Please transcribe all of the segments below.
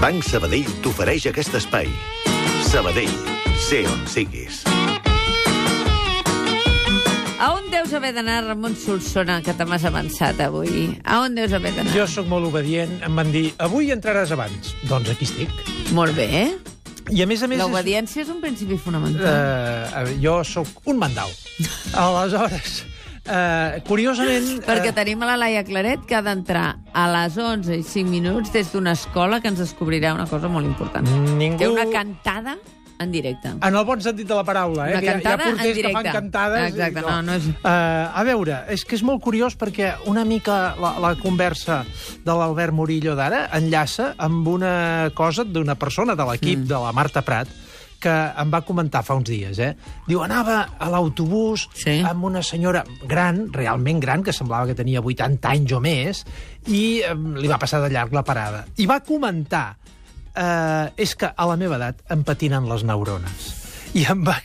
Banc Sabadell t'ofereix aquest espai. Sabadell, sé on siguis. A on deus haver d'anar, Ramon Solsona, que te m'has avançat avui? A on deus haver d'anar? Jo sóc molt obedient, em van dir, avui entraràs abans. Doncs aquí estic. Molt bé, eh? I a més a més... és- L'obediència és un principi fonamental. Eh, jo sóc un mandau. Aleshores, eh, curiosament... Perquè eh, tenim a la Laia Claret que ha d'entrar a les 11 i 5 minuts des d'una escola que ens descobrirà una cosa molt important. Ningú- Té una cantada en directe. En el bon sentit de la paraula, eh? Una que hi ha- cantada hi ha porters en directe. que fan cantades. Exacte, no, no és- Uh, a veure, és que és molt curiós perquè una mica la, la conversa de l'Albert Murillo d'ara enllaça amb una cosa d'una persona de l'equip Mm. de la Marta Prat que em va comentar fa uns dies, eh? Diu, anava a l'autobús Sí. amb una senyora gran, realment gran, que semblava que tenia 80 anys o més, i eh, li va passar de llarg la parada. I va comentar eh, és que a la meva edat em patinen les neurones. I em va...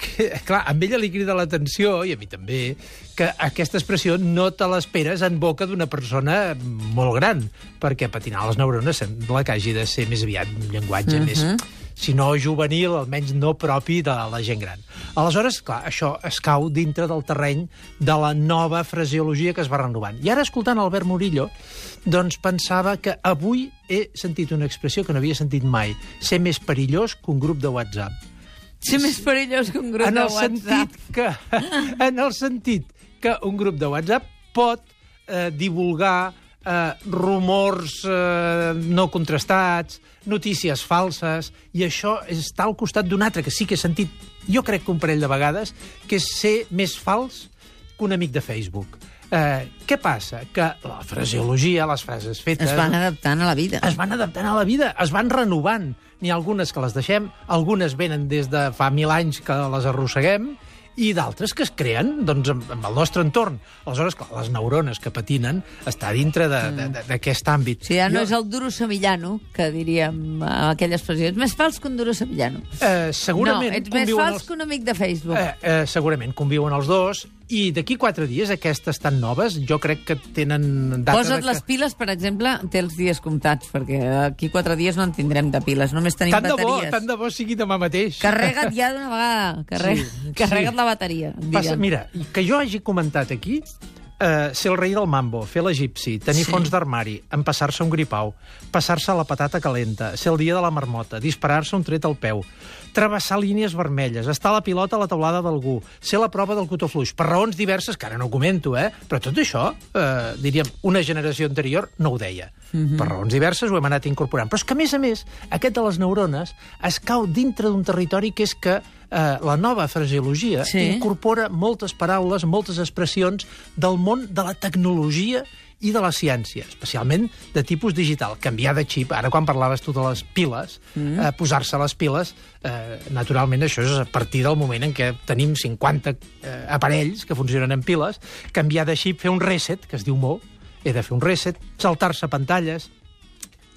Clar, amb ella li crida l'atenció, i a mi també, que aquesta expressió no te l'esperes en boca d'una persona molt gran, perquè patinar les neurones sembla que hagi de ser més aviat un llenguatge mm -hmm. més si no juvenil, almenys no propi de la gent gran. Aleshores, clar, això es cau dintre del terreny de la nova fraseologia que es va renovant. I ara, escoltant Albert Murillo, doncs pensava que avui he sentit una expressió que no havia sentit mai. Ser més perillós que un grup de WhatsApp. Ser més perillós que un grup en de WhatsApp. sentit que en el sentit que un grup de WhatsApp pot eh, divulgar eh, rumors eh, no contrastats, notícies falses, i això està al costat d'un altre, que sí que he sentit, jo crec que un parell de vegades, que és ser més fals que un amic de Facebook. Eh, què passa? Que la fraseologia, les frases fetes... Es van adaptant a la vida. es van adaptant a la vida, es van renovant. N'hi ha algunes que les deixem, algunes venen des de fa mil anys que les arrosseguem, i d'altres que es creen doncs, amb, amb el nostre entorn. Aleshores, clar, les neurones que patinen està dintre de- d'aquest àmbit. O sigui, ja no Jo- és el duro sevillano, que diríem a aquella expressió. Ets més fals que un duro sevillano. Eh, segurament no, ets més fals que un amic de Facebook. Eh, eh, segurament conviuen els dos, i d'aquí quatre dies, aquestes tan noves, jo crec que tenen data... Posa't de les piles, per exemple, té els dies comptats, perquè aquí quatre dies no en tindrem de piles, només tenim Tant de bo, bateries. tant de bo sigui demà mateix. Carrega't ja d'una vegada. Carrega, Sí, carrega't sí. la bateria. Passa, mira, que jo hagi comentat aquí eh, ser el rei del mambo, fer l'egipci, tenir Sí. fons d'armari, empassar-se un gripau, passar-se la patata calenta, ser el dia de la marmota, disparar-se un tret al peu, travessar línies vermelles, estar la pilota a la taulada d'algú, ser la prova del cotó fluix, per raons diverses, que ara no comento, eh? però tot això, eh, diríem, una generació anterior no ho deia. Mm -hmm. Per raons diverses ho hem anat incorporant. Però és que, a més a més, aquest de les neurones es cau dintre d'un territori que és que eh, la nova fraseologia Sí. incorpora moltes paraules, moltes expressions del món de la tecnologia i de la ciència, especialment de tipus digital. Canviar de xip, ara quan parlaves tu de les piles, mm. eh, posar-se les piles, eh, naturalment això és a partir del moment en què tenim 50 eh, aparells que funcionen en piles, canviar de xip, fer un reset, que es diu molt, he de fer un reset, saltar-se pantalles,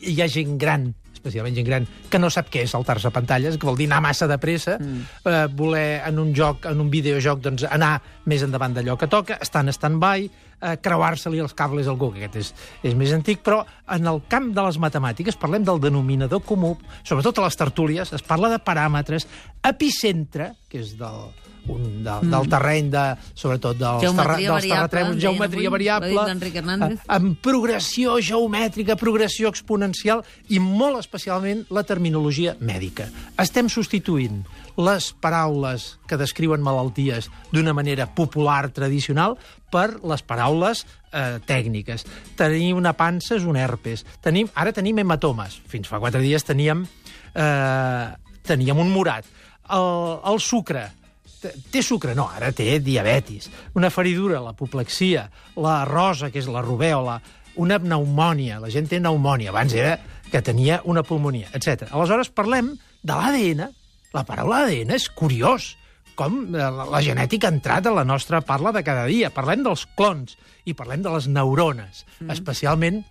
hi ha gent gran especialment gent gran, que no sap què és saltar-se pantalles, que vol dir anar massa de pressa, mm. eh, voler en un joc, en un videojoc, doncs anar més endavant d'allò que toca, estar en stand-by, eh, creuar-se-li els cables a algú, que aquest és, és més antic, però en el camp de les matemàtiques parlem del denominador comú, sobretot a les tertúlies, es parla de paràmetres, epicentre, que és del, un, de, mm. del terreny de, sobretot dels, Geometria terra, dels terratrèmols, geometria variable, eh, amb progressió geomètrica, progressió exponencial i molt especialment la terminologia mèdica. Estem substituint les paraules que descriuen malalties d'una manera popular, tradicional, per les paraules eh, tècniques. Tenir una pansa és un herpes. Tenim, ara tenim hematomes. Fins fa quatre dies teníem, eh, teníem un morat. El, el sucre, té sucre? No, ara té diabetis. Una feridura, l'apoplexia, la rosa, que és la rubèola, una pneumònia, la gent té pneumònia, abans era que tenia una pulmonia, etc. Aleshores parlem de l'ADN. La paraula ADN és curiós com eh, la, la genètica ha entrat a la nostra parla de cada dia. Parlem dels clons i parlem de les neurones, mm. especialment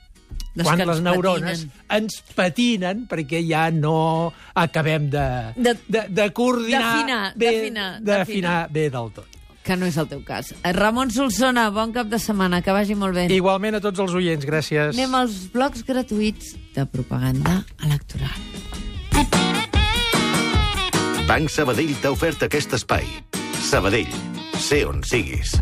Les quan les neurones patinen. ens patinen perquè ja no acabem de, De- de, de coordinar d'afinar, bé, d'afinar, d'afinar bé del tot. Que no és el teu cas. Eh, Ramon Solsona, bon cap de setmana, que vagi molt bé. Igualment a tots els oients, gràcies. Anem als blocs gratuïts de propaganda electoral. Banc Sabadell t'ha ofert aquest espai. Sabadell, sé on siguis.